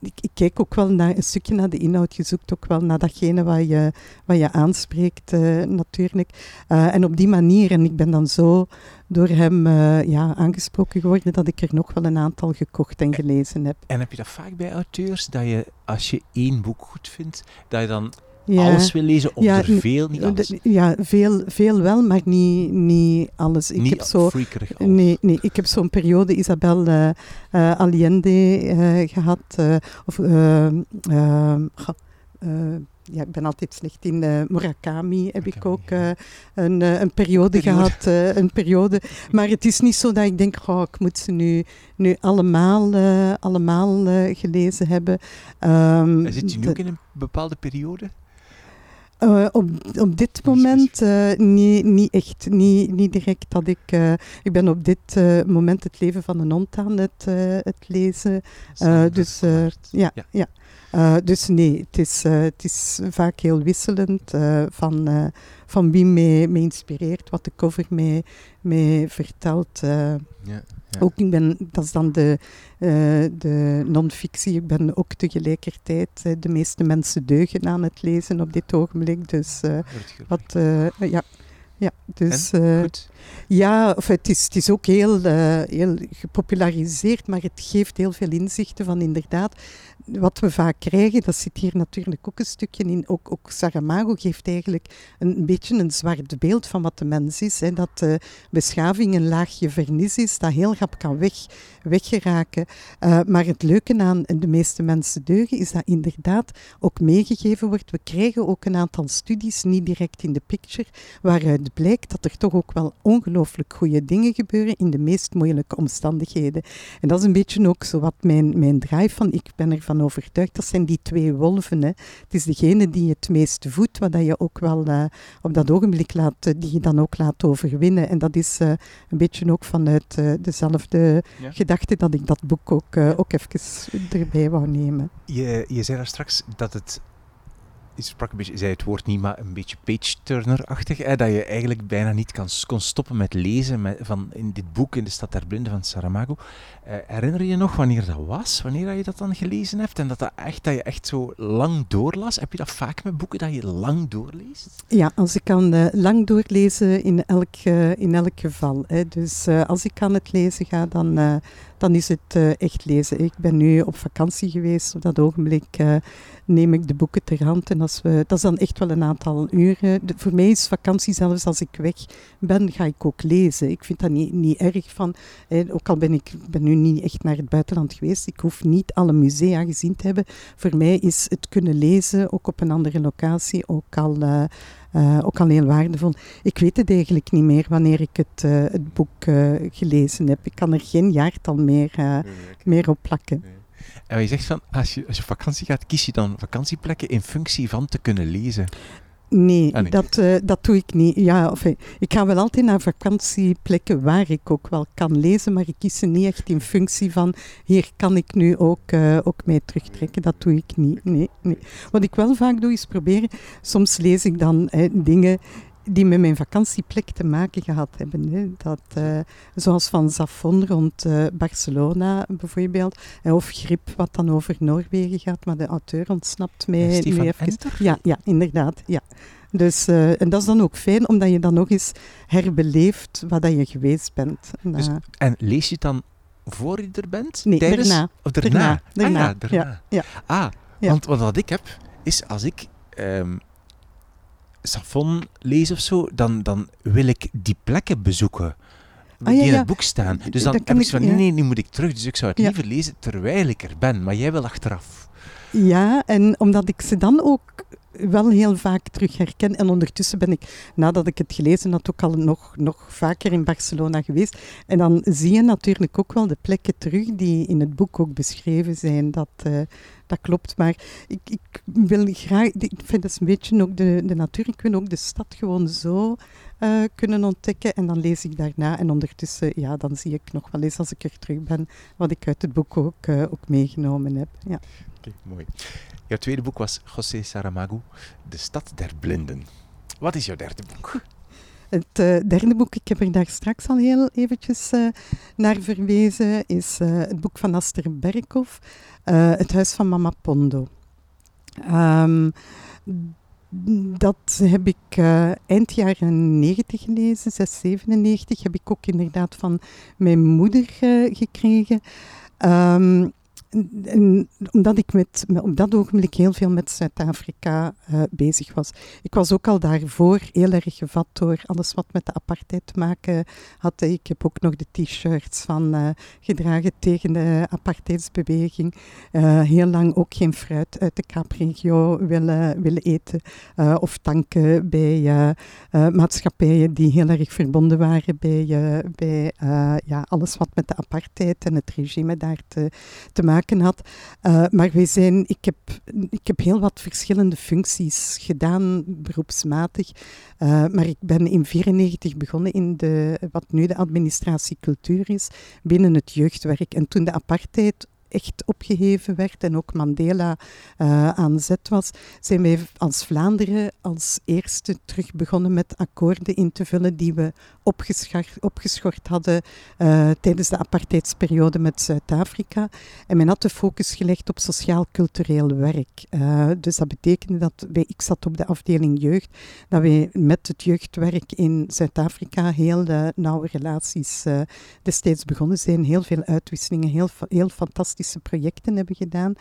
ik, ik kijk ook wel naar, een stukje naar de inhoud. Je zoekt ook wel naar datgene wat je, wat je aanspreekt, uh, natuurlijk. Uh, en op die manier, en ik ben dan zo door hem uh, ja, aangesproken geworden dat ik er nog wel een aantal gekocht en gelezen heb. En heb je dat vaak bij auteurs, dat je als je één boek goed vindt, dat je dan alles wil lezen of er veel, niet alles? Ja, veel, veel wel, maar niet, niet alles. Ik niet heb zo, Nee, nee, ik heb zo'n periode Isabel uh, Allende gehad. of, ja, ik ben altijd slecht in uh, Murakami. Heb ik ook uh, een, uh, een periode, periode. gehad. een periode. Maar het is niet zo dat ik denk, oh, ik moet ze nu, nu allemaal, allemaal gelezen hebben. Um, zit je nu ook in een bepaalde periode? Op, op dit moment niet, niet echt, niet, niet direct dat ik... ik ben op dit moment het leven van een hond aan het, het lezen. dus ja, ja. ja. Uh, dus nee, het is, uh, het is vaak heel wisselend uh, van, van wie mij, mij inspireert, wat de cover mij, mij vertelt. Ja, ja. Ook ik ben, dat is dan de, de non-fictie. Ik ben ook tegelijkertijd de meeste mensen deugen aan het lezen op dit ogenblik. Dus wat, ja, ja, dus, goed. Ja, of het, is, het is ook heel, heel gepopulariseerd, maar het geeft heel veel inzichten van inderdaad wat we vaak krijgen, dat zit hier natuurlijk ook een stukje in. Ook, ook Saramago geeft eigenlijk een, beetje een zwart beeld van wat de mens is. Hè. Dat beschaving een laagje vernis is, dat heel rap kan weg, weggeraken. Uh, maar het leuke aan de meeste mensen deugen is dat inderdaad ook meegegeven wordt. We krijgen ook een aantal studies, niet direct in de picture, waaruit blijkt dat er toch ook wel ongelooflijk goede dingen gebeuren in de meest moeilijke omstandigheden. En dat is een beetje ook zo wat mijn, mijn drive van, ik ben ervan overtuigd, dat zijn die twee wolven. Hè. Het is degene die het meest voedt, wat je ook wel uh, op dat ogenblik laat, eh, die je dan ook laat overwinnen. En dat is uh, een beetje ook vanuit uh, dezelfde ja. gedachte dat ik dat boek ook, ook even erbij wou nemen. Je, je zei daar straks dat het sprak een beetje, zei het woord niet, maar een beetje page-turner-achtig. Dat je eigenlijk bijna niet kan, kon stoppen met lezen van in dit boek, In de Stad der Blinden van Saramago. Uh, herinner je nog wanneer dat was? Wanneer je dat dan gelezen hebt? En dat, dat, echt, dat je echt zo lang doorlas? Heb je dat vaak met boeken, dat je lang doorleest? Ja, als ik kan uh, lang doorlezen in elk, uh, in elk geval. Hè. Dus als ik aan het lezen ga, dan dan is het echt lezen. Ik ben nu op vakantie geweest. Op dat ogenblik neem ik de boeken ter hand. Als we, dat is dan echt wel een aantal uren. De, voor mij is vakantie zelfs als ik weg ben, ga ik ook lezen. Ik vind dat niet, niet erg van. ook al ben ik ben nu niet echt naar het buitenland geweest. Ik hoef niet alle musea gezien te hebben. Voor mij is het kunnen lezen, ook op een andere locatie, ook al... Uh, uh, ook al heel waardevol. Ik weet het eigenlijk niet meer wanneer ik het, uh, het boek uh, gelezen heb. Ik kan er geen jaartal meer, nee, meer op plakken. Nee. En je zegt van, als je, als je op vakantie gaat, kies je dan vakantieplekken in functie van te kunnen lezen? Nee, ah, Dat, uh, dat doe ik niet. Ja, of, ik ga wel altijd naar vakantieplekken waar ik ook wel kan lezen, maar ik kies ze niet echt in functie van hier kan ik nu ook, uh, ook mee terugtrekken. Dat doe ik niet. Nee, nee. Wat ik wel vaak doe is proberen, soms lees ik dan dingen die met mijn vakantieplek te maken gehad hebben. Hè. Dat, uh, zoals van Zafon rond uh, Barcelona bijvoorbeeld. Of Grip, wat dan over Noorwegen gaat, maar de auteur ontsnapt mij nu even. Ja, ja, inderdaad. Ja. Dus, uh, en dat is dan ook fijn, omdat je dan nog eens herbeleeft wat dat je geweest bent. Dus, en lees je het dan voor je er bent? Nee, tijdens, daarna. Of daarna? daarna. Ah, ja, daarna. Ja, ja. Ah, want wat ik heb, is als ik... Um, Safon lees of zo, dan, dan wil ik die plekken bezoeken. Ah, die in het boek staan. Dus dan heb ik van, nee, nee, nu moet ik terug. Dus ik zou het liever lezen terwijl ik er ben. Maar jij wil achteraf. Ja, en omdat ik ze dan ook wel heel vaak terug herken. En ondertussen ben ik, nadat ik het gelezen had, ook al nog, nog vaker in Barcelona geweest. En dan zie je natuurlijk ook wel de plekken terug die in het boek ook beschreven zijn. Dat, uh, dat klopt. Maar ik, ik wil graag, ik vind dat een beetje ook de, de natuur. Ik wil ook de stad gewoon zo uh, kunnen ontdekken. En dan lees ik daarna. En ondertussen, ja, dan zie ik nog wel eens als ik er terug ben, wat ik uit het boek ook, uh, ook meegenomen heb. Ja. Oké, mooi. Jouw tweede boek was José Saramago, De Stad der Blinden. Wat is jouw derde boek? Het uh, derde boek, ik heb er daar straks al heel eventjes uh, naar verwezen, is uh, het boek van Aster Berkhoff, Het Huis van Mama Pondo. Um, dat heb ik eind jaren 90 gelezen, 697. Heb ik ook inderdaad van mijn moeder gekregen. Um, en, omdat ik met, op dat ogenblik heel veel met Zuid-Afrika uh, bezig was. Ik was ook al daarvoor heel erg gevat door alles wat met de apartheid te maken had. Ik heb ook nog de t-shirts van uh, gedragen tegen de apartheidsbeweging. Uh, heel lang ook geen fruit uit de Kaapregio willen, willen eten of tanken bij maatschappijen die heel erg verbonden waren bij, bij ja, alles wat met de apartheid en het regime daar te, te maken had. Uh, maar wij zijn, ik, heb, ik heb heel wat verschillende functies gedaan, beroepsmatig. Uh, maar ik ben in 1994 begonnen in de, wat nu de administratie cultuur is, binnen het jeugdwerk. En toen de apartheid echt opgeheven werd en ook Mandela uh, aan zet was, zijn wij als Vlaanderen als eerste terug begonnen met akkoorden in te vullen die we opgeschort hadden uh, tijdens de apartheidsperiode met Zuid-Afrika. En men had de focus gelegd op sociaal-cultureel werk. Uh, dus dat betekende dat wij, ik zat op de afdeling jeugd, dat wij met het jeugdwerk in Zuid-Afrika heel nauwe relaties destijds begonnen zijn. Heel veel uitwisselingen, heel, heel fantastisch projecten hebben gedaan.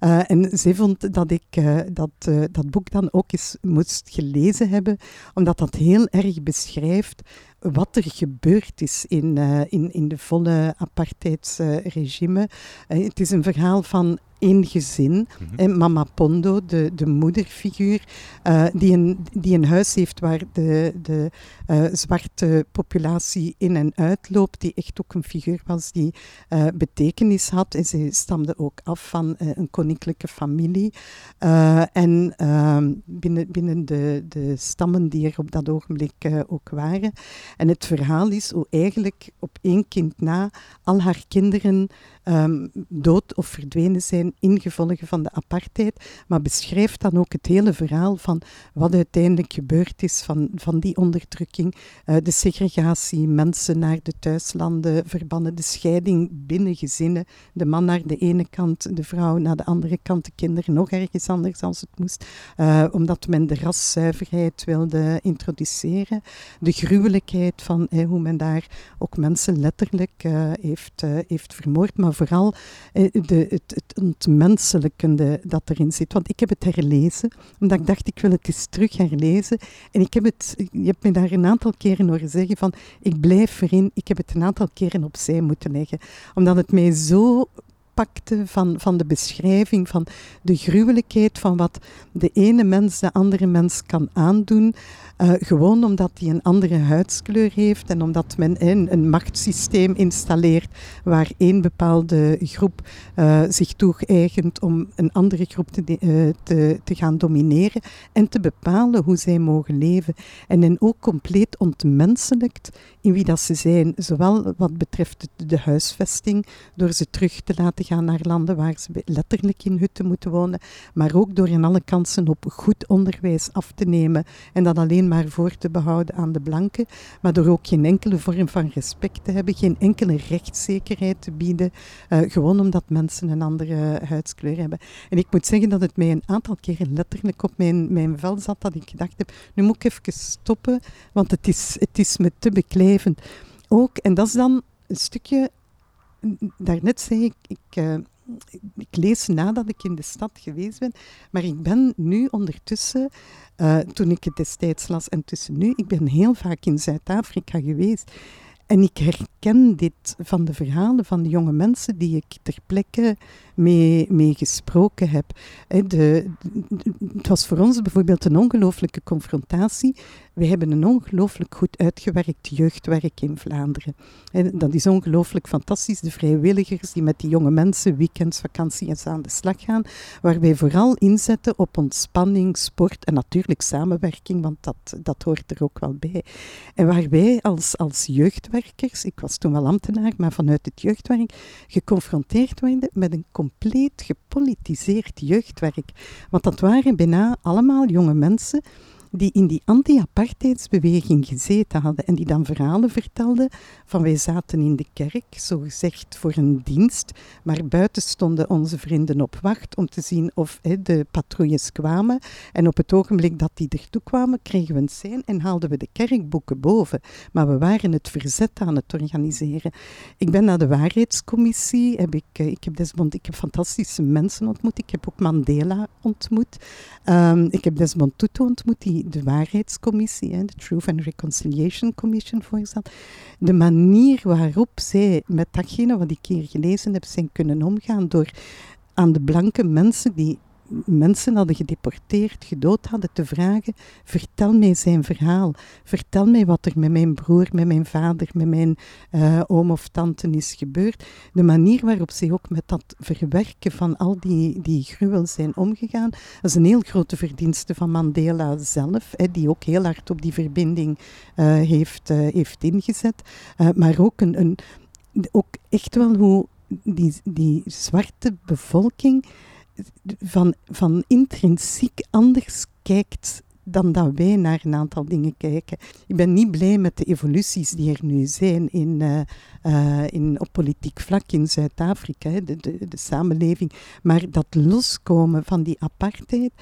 Uh, en zij vond dat ik uh, dat, uh, dat boek dan ook eens moest gelezen hebben, omdat dat heel erg beschrijft wat er gebeurd is in, in, in de volle apartheidsregime. het is een verhaal van één gezin. Mhm. en Mama Pondo, de, de moederfiguur, uh, die, een, die een huis heeft waar de, de uh, zwarte populatie in en uitloopt, die echt ook een figuur was die uh, betekenis had. En ze stamde ook af van een koninklijke familie. en ehm, binnen, binnen de, de stammen die er op dat ogenblik ook waren. En het verhaal is hoe eigenlijk op één kind na al haar kinderen um, dood of verdwenen zijn ingevolge van de apartheid, maar beschrijft dan ook het hele verhaal van wat uiteindelijk gebeurd is van, van die onderdrukking, uh, de segregatie, mensen naar de thuislanden verbannen, de scheiding binnen gezinnen, de man naar de ene kant, de vrouw naar de andere kant, de kinderen nog ergens anders als het moest, uh, omdat men de raszuiverheid wilde introduceren, de gruwelijkheid van eh, hoe men daar ook mensen letterlijk heeft, heeft vermoord, maar vooral eh, de, het, het dat erin zit. Want ik heb het herlezen, omdat ik dacht, ik wil het eens terug herlezen. En ik heb het, je hebt me daar een aantal keren horen zeggen van, ik blijf erin. Ik heb het een aantal keren opzij moeten leggen. Omdat het mij zo pakte van, van de beschrijving van de gruwelijkheid van wat de ene mens de andere mens kan aandoen. Uh, gewoon omdat hij een andere huidskleur heeft en omdat men een, een machtssysteem installeert waar één bepaalde groep uh, zich toegeëigent om een andere groep te, uh, te, te gaan domineren en te bepalen hoe zij mogen leven. En hen ook compleet ontmenselijkt in wie dat ze zijn, zowel wat betreft de, de huisvesting, door ze terug te laten gaan naar landen waar ze letterlijk in hutten moeten wonen, maar ook door in alle kansen op goed onderwijs af te nemen en dat alleen maar voor te behouden aan de blanken, maar door ook geen enkele vorm van respect te hebben, geen enkele rechtszekerheid te bieden, uh, gewoon omdat mensen een andere huidskleur hebben. En ik moet zeggen dat het mij een aantal keren letterlijk op mijn, mijn vel zat, dat ik gedacht heb, nu moet ik even stoppen, want het is, het is me te beklijvend. Ook, en dat is dan een stukje daarnet zei ik, ik, uh, ik, lees nadat ik in de stad geweest ben, maar ik ben nu ondertussen, uh, toen ik het destijds las en tussen nu, ik ben heel vaak in Zuid-Afrika geweest. En ik herken dit van de verhalen van de jonge mensen die ik ter plekke mee, mee gesproken heb. De, het was voor ons bijvoorbeeld een ongelooflijke confrontatie. We hebben een ongelooflijk goed uitgewerkt jeugdwerk in Vlaanderen. Dat is ongelooflijk fantastisch. De vrijwilligers die met die jonge mensen weekends, vakanties aan de slag gaan. Waar wij vooral inzetten op ontspanning, sport en natuurlijk samenwerking, want dat, dat hoort er ook wel bij. En waar wij als, als jeugdwerkers, ik was toen wel ambtenaar, maar vanuit het jeugdwerk, geconfronteerd werden met een compleet gepolitiseerd jeugdwerk. Want dat waren bijna allemaal jonge mensen die in die anti-apartheidsbeweging gezeten hadden en die dan verhalen vertelden van wij zaten in de kerk, zo gezegd voor een dienst, maar buiten stonden onze vrienden op wacht om te zien of de patrouilles kwamen. En op het ogenblik dat die ertoe kwamen, kregen we een sein en haalden we de kerkboeken boven. Maar we waren het verzet aan het organiseren. Ik ben naar de waarheidscommissie, heb ik, eh, ik heb Desmond, ik heb fantastische mensen ontmoet. Ik heb ook Mandela ontmoet. Um, ik heb Desmond Tutu ontmoet, die de waarheidscommissie, de Truth and Reconciliation Commission voorzat. De manier waarop zij met datgene wat ik hier gelezen heb zijn kunnen omgaan door aan de blanke mensen die mensen hadden gedeporteerd, gedood hadden, te vragen: vertel mij zijn verhaal. Vertel mij wat er met mijn broer, met mijn vader, met mijn uh, oom of tante is gebeurd. De manier waarop ze ook met dat verwerken van al die, die gruwel zijn omgegaan, dat is een heel grote verdienste van Mandela zelf, hè, die ook heel hard op die verbinding uh, heeft, uh, heeft ingezet. maar ook, een, een, ook echt wel hoe die, die zwarte bevolking van, van intrinsiek anders kijkt dan dat wij naar een aantal dingen kijken. Ik ben niet blij met de evoluties die er nu zijn in, uh, uh, in, op politiek vlak in Zuid-Afrika, de, de, de, samenleving. Maar dat loskomen van die apartheid,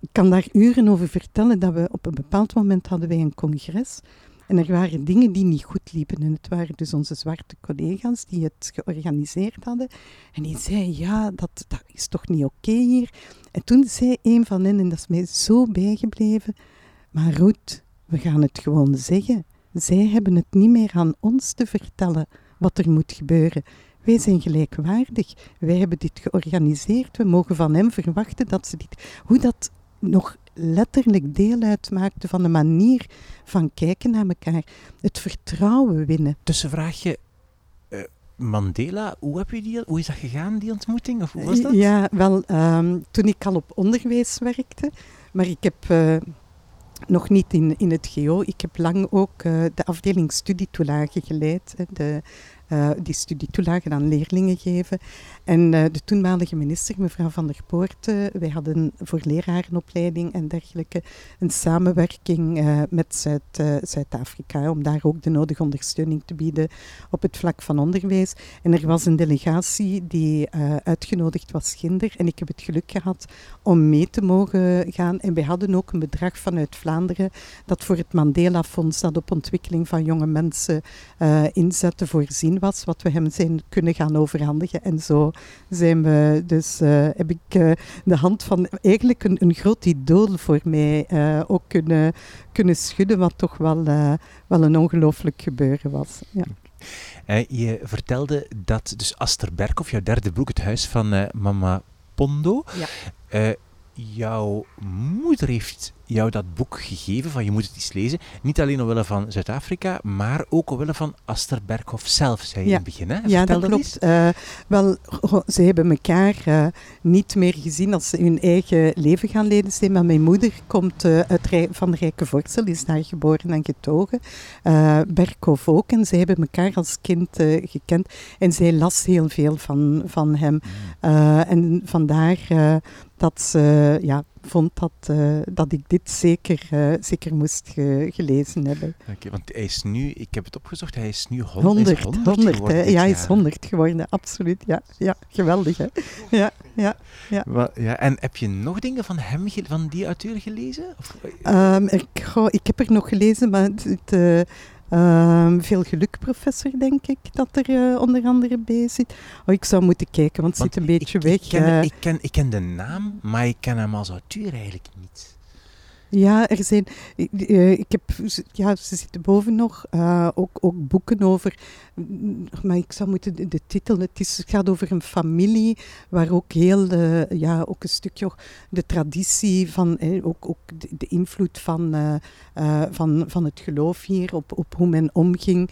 ik kan daar uren over vertellen dat we op een bepaald moment hadden wij een congres en er waren dingen die niet goed liepen. En het waren dus onze zwarte collega's die het georganiseerd hadden. En die zeiden, ja, dat, dat is toch niet oké hier. En toen zei een van hen, en dat is mij zo bijgebleven, maar Ruth, we gaan het gewoon zeggen. Zij hebben het niet meer aan ons te vertellen wat er moet gebeuren. Wij zijn gelijkwaardig. Wij hebben dit georganiseerd. We mogen van hem verwachten dat ze dit. Hoe dat nog letterlijk deel uitmaakte van de manier van kijken naar elkaar. Het vertrouwen winnen. Tussenvraagje. Uh, Mandela, hoe, heb je die, hoe is dat gegaan, die ontmoeting? Of hoe was dat? Ja, wel, um, toen ik al op onderwijs werkte, maar ik heb uh, nog niet in, in het GO. Ik heb lang ook uh, de afdeling studietoelagen geleid. De uh, die studietoelagen aan leerlingen geven. En uh, de toenmalige minister, mevrouw Van der Poorten, wij hadden voor lerarenopleiding en dergelijke een samenwerking uh, met Zuid, Zuid-Afrika, om daar ook de nodige ondersteuning te bieden op het vlak van onderwijs. En er was een delegatie die uitgenodigd was, Ginder, en ik heb het geluk gehad om mee te mogen gaan. En wij hadden ook een bedrag vanuit Vlaanderen dat voor het Mandela Fonds, dat op ontwikkeling van jonge mensen inzette, voorzien was, wat we hem zijn kunnen gaan overhandigen. En zo zijn we dus, uh, heb ik uh, de hand van eigenlijk een, een groot idool voor mij uh, ook kunnen, kunnen schudden, wat toch wel, wel een ongelooflijk gebeuren was. Ja. je vertelde dat dus Aster Berkhoff, jouw derde boek, Het Huis van Mama Pondo, ja. jouw moeder heeft jou dat boek gegeven van je moet het eens lezen. Niet alleen omwille van Zuid-Afrika, maar ook omwille van Aster Berghoff zelf, zei je in het begin. Hè? Ja, dat, klopt. Uh, wel, ze hebben elkaar uh, niet meer gezien als ze hun eigen leven gaan leiden zijn. Maar mijn moeder komt uh, uit Rij van Rijke Vorsel, is daar geboren en getogen. Berghoff ook. En ze hebben elkaar als kind gekend. En zij las heel veel van, van hem. Mm. en vandaar dat ze ja, vond dat, uh, dat ik dit zeker, uh, zeker moest ge gelezen hebben. Oké, okay, want hij is nu, ik heb het opgezocht, hij is nu 100. 100, 100, 100 ja, hij is 100 geworden, absoluut. Ja, ja geweldig hè. Ja, ja, ja. Ja. En heb je nog dingen van hem, van die auteur gelezen? Of? Um, ik, goh, ik heb er nog gelezen, maar het, het Um, veel geluk, professor, denk ik, dat er uh, onder andere bij zit. Oh, ik zou moeten kijken, want het zit een beetje ik, weg. Ik ken, uh, ik, ken, ik ken de naam, maar ik ken hem als auteur eigenlijk niet. Ja, er zijn, uh, ik heb, ja, ze zitten boven nog, uh, ook, ook boeken over, maar ik zou moeten de, titel, het, is, het gaat over een familie waar ook heel, uh, ja, ook een stukje de traditie van, eh, ook, ook de, de, invloed van, van, van het geloof hier op, op hoe men omging,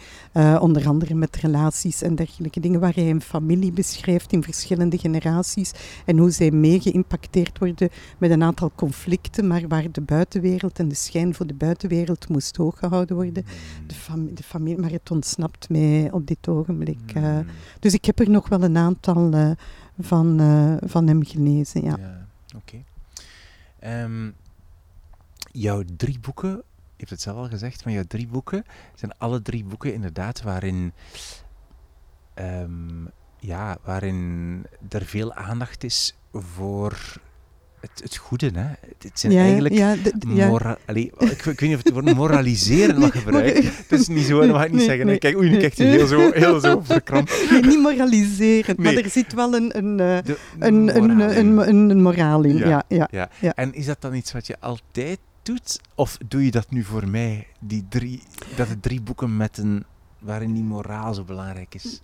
onder andere met relaties en dergelijke dingen, waar hij een familie beschrijft in verschillende generaties en hoe zij mee geïmpacteerd worden met een aantal conflicten, maar waar de buiten buitenwereld en de schijn voor de buitenwereld moest hooggehouden worden. Mm. De, fam de familie, maar het ontsnapt mij op dit ogenblik. Uh, dus ik heb er nog wel een aantal uh, van, uh, van hem gelezen. Ja. ja Oké. Okay. Um, jouw drie boeken, je hebt het zelf al gezegd, maar jouw drie boeken zijn alle drie boeken inderdaad waarin, ehm, ja, waarin er veel aandacht is voor het, het goede. Hè? Het zijn eigenlijk... Ja, ja. Allee, ik, ik, weet niet of het woord moraliseren mag <laughs> gebruiken. Het is niet zo, dat mag ik niet zeggen. Nee. Kijk, oei, nu kijkt hij heel zo, heel zo verkrampt. <laughs> Nee, niet moraliseren, maar er zit wel een, een, uh, een, een, een, een, een, moraal in. Ja, ja, ja, ja. En is dat dan iets wat je altijd doet? Of doe je dat nu voor mij, die drie, dat het drie boeken met een waarin die moraal zo belangrijk is?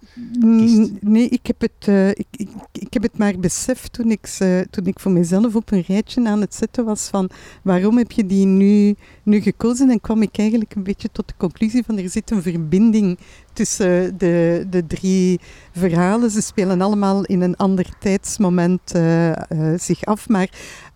Nee, ik heb, het, uh, ik, ik, ik, heb het maar beseft toen ik, uh, toen ik voor mezelf op een rijtje aan het zetten was van waarom heb je die nu, nu gekozen? En kwam ik eigenlijk een beetje tot de conclusie van er zit een verbinding tussen de, de drie verhalen. Ze spelen allemaal in een ander tijdsmoment uh, zich af. Maar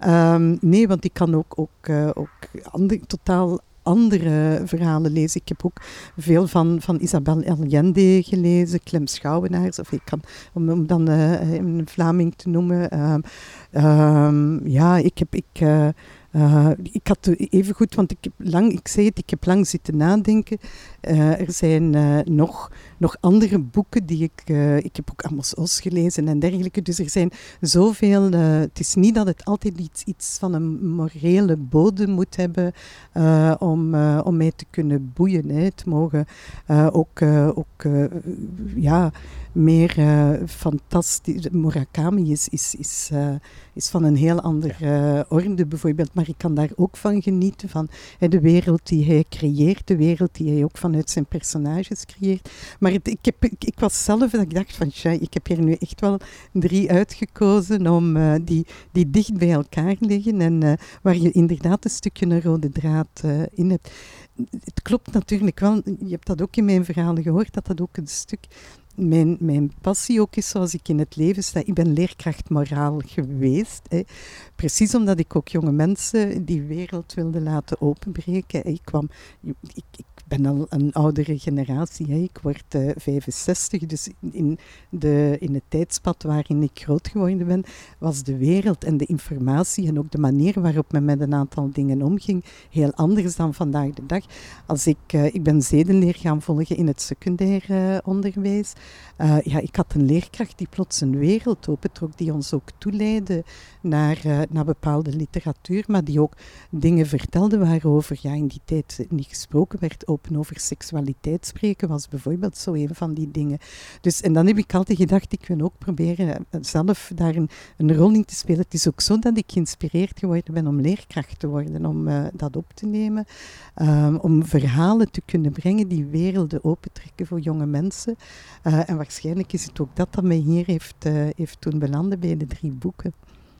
um, nee, want ik kan ook, ook, ook ander, totaal andere verhalen lezen. Ik heb ook veel van, van Isabel Allende gelezen, Clem Schouwenaars, of ik kan, om, dan uh, een Vlaming te noemen. Uh, uh, ja, ik heb... Ik, eh, uh, ik had even goed, want ik heb lang, ik zei het, ik heb lang zitten nadenken. Uh, er zijn uh, nog, nog andere boeken die ik, ik heb ook Amos Os gelezen en dergelijke. Dus er zijn zoveel, het is niet dat het altijd iets, iets van een morele bodem moet hebben om, om mij te kunnen boeien. Hè. Het mogen ook, ook ja, meer fantastisch. Murakami is, is, is, is van een heel andere orde bijvoorbeeld maar ik kan daar ook van genieten, van hè, de wereld die hij creëert, de wereld die hij ook vanuit zijn personages creëert. Maar ik, heb, ik, was zelf, dat ik dacht van, tja, ik heb hier nu echt wel drie uitgekozen om, uh, die, die dicht bij elkaar liggen en uh, waar je inderdaad een stukje een rode draad uh, in hebt. Het klopt natuurlijk wel, je hebt dat ook in mijn verhalen gehoord, dat dat ook een stuk mijn, mijn passie ook is zoals ik in het leven sta. Ik ben leerkracht moraal geweest. Hè. Precies omdat ik ook jonge mensen die wereld wilde laten openbreken. Ik kwam, ik, ik ben al een oudere generatie. Hè. Ik word 65, eh, dus in, de, in het tijdspad waarin ik groot geworden ben, was de wereld en de informatie en ook de manier waarop men met een aantal dingen omging heel anders dan vandaag de dag. Als ik, uh, ik ben zedenleer gaan volgen in het secundair onderwijs. Ja, ik had een leerkracht die plots een wereld opentrok, die ons ook toeleidde naar, naar bepaalde literatuur, maar die ook dingen vertelde waarover ja, in die tijd niet gesproken werd open over seksualiteit spreken was bijvoorbeeld zo een van die dingen. Dus, en dan heb ik altijd gedacht, ik wil ook proberen eh, zelf daar een, een rol in te spelen. Het is ook zo dat ik geïnspireerd geworden ben om leerkracht te worden, om dat op te nemen, om verhalen te kunnen brengen die werelden opentrekken voor jonge mensen. Uh, en waarschijnlijk is het ook dat dat mij hier heeft, uh, heeft toen belanden bij de drie boeken.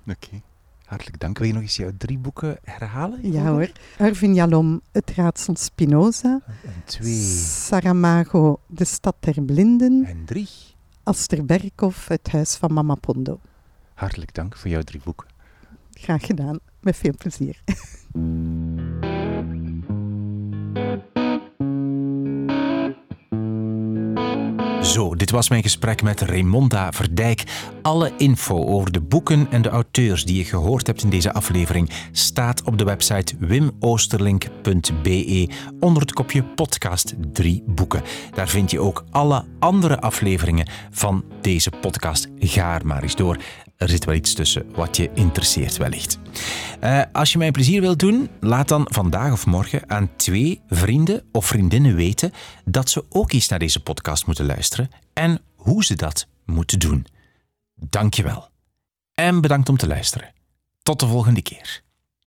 Oké. Hartelijk dank. Wil je nog eens jouw drie boeken herhalen? Ja hoor. Arvin Jalom, Het raadsel Spinoza. En twee. Saramago, De stad der blinden. En drie. Aster Berkhoff, Het huis van Mama Pondo. Hartelijk dank voor jouw drie boeken. Graag gedaan. Met veel plezier. <laughs> Zo, dit was mijn gesprek met Raymonda Verdijk. Alle info over de boeken en de auteurs die je gehoord hebt in deze aflevering staat op de website wimoosterlink.be onder het kopje podcast 3 boeken. Daar vind je ook alle andere afleveringen van deze podcast. Ga maar eens door. Er zit wel iets tussen wat je interesseert wellicht. Uh, als je mij een plezier wilt doen, laat dan vandaag of morgen aan twee vrienden of vriendinnen weten dat ze ook eens naar deze podcast moeten luisteren en hoe ze dat moeten doen. Dankjewel. En bedankt om te luisteren. Tot de volgende keer.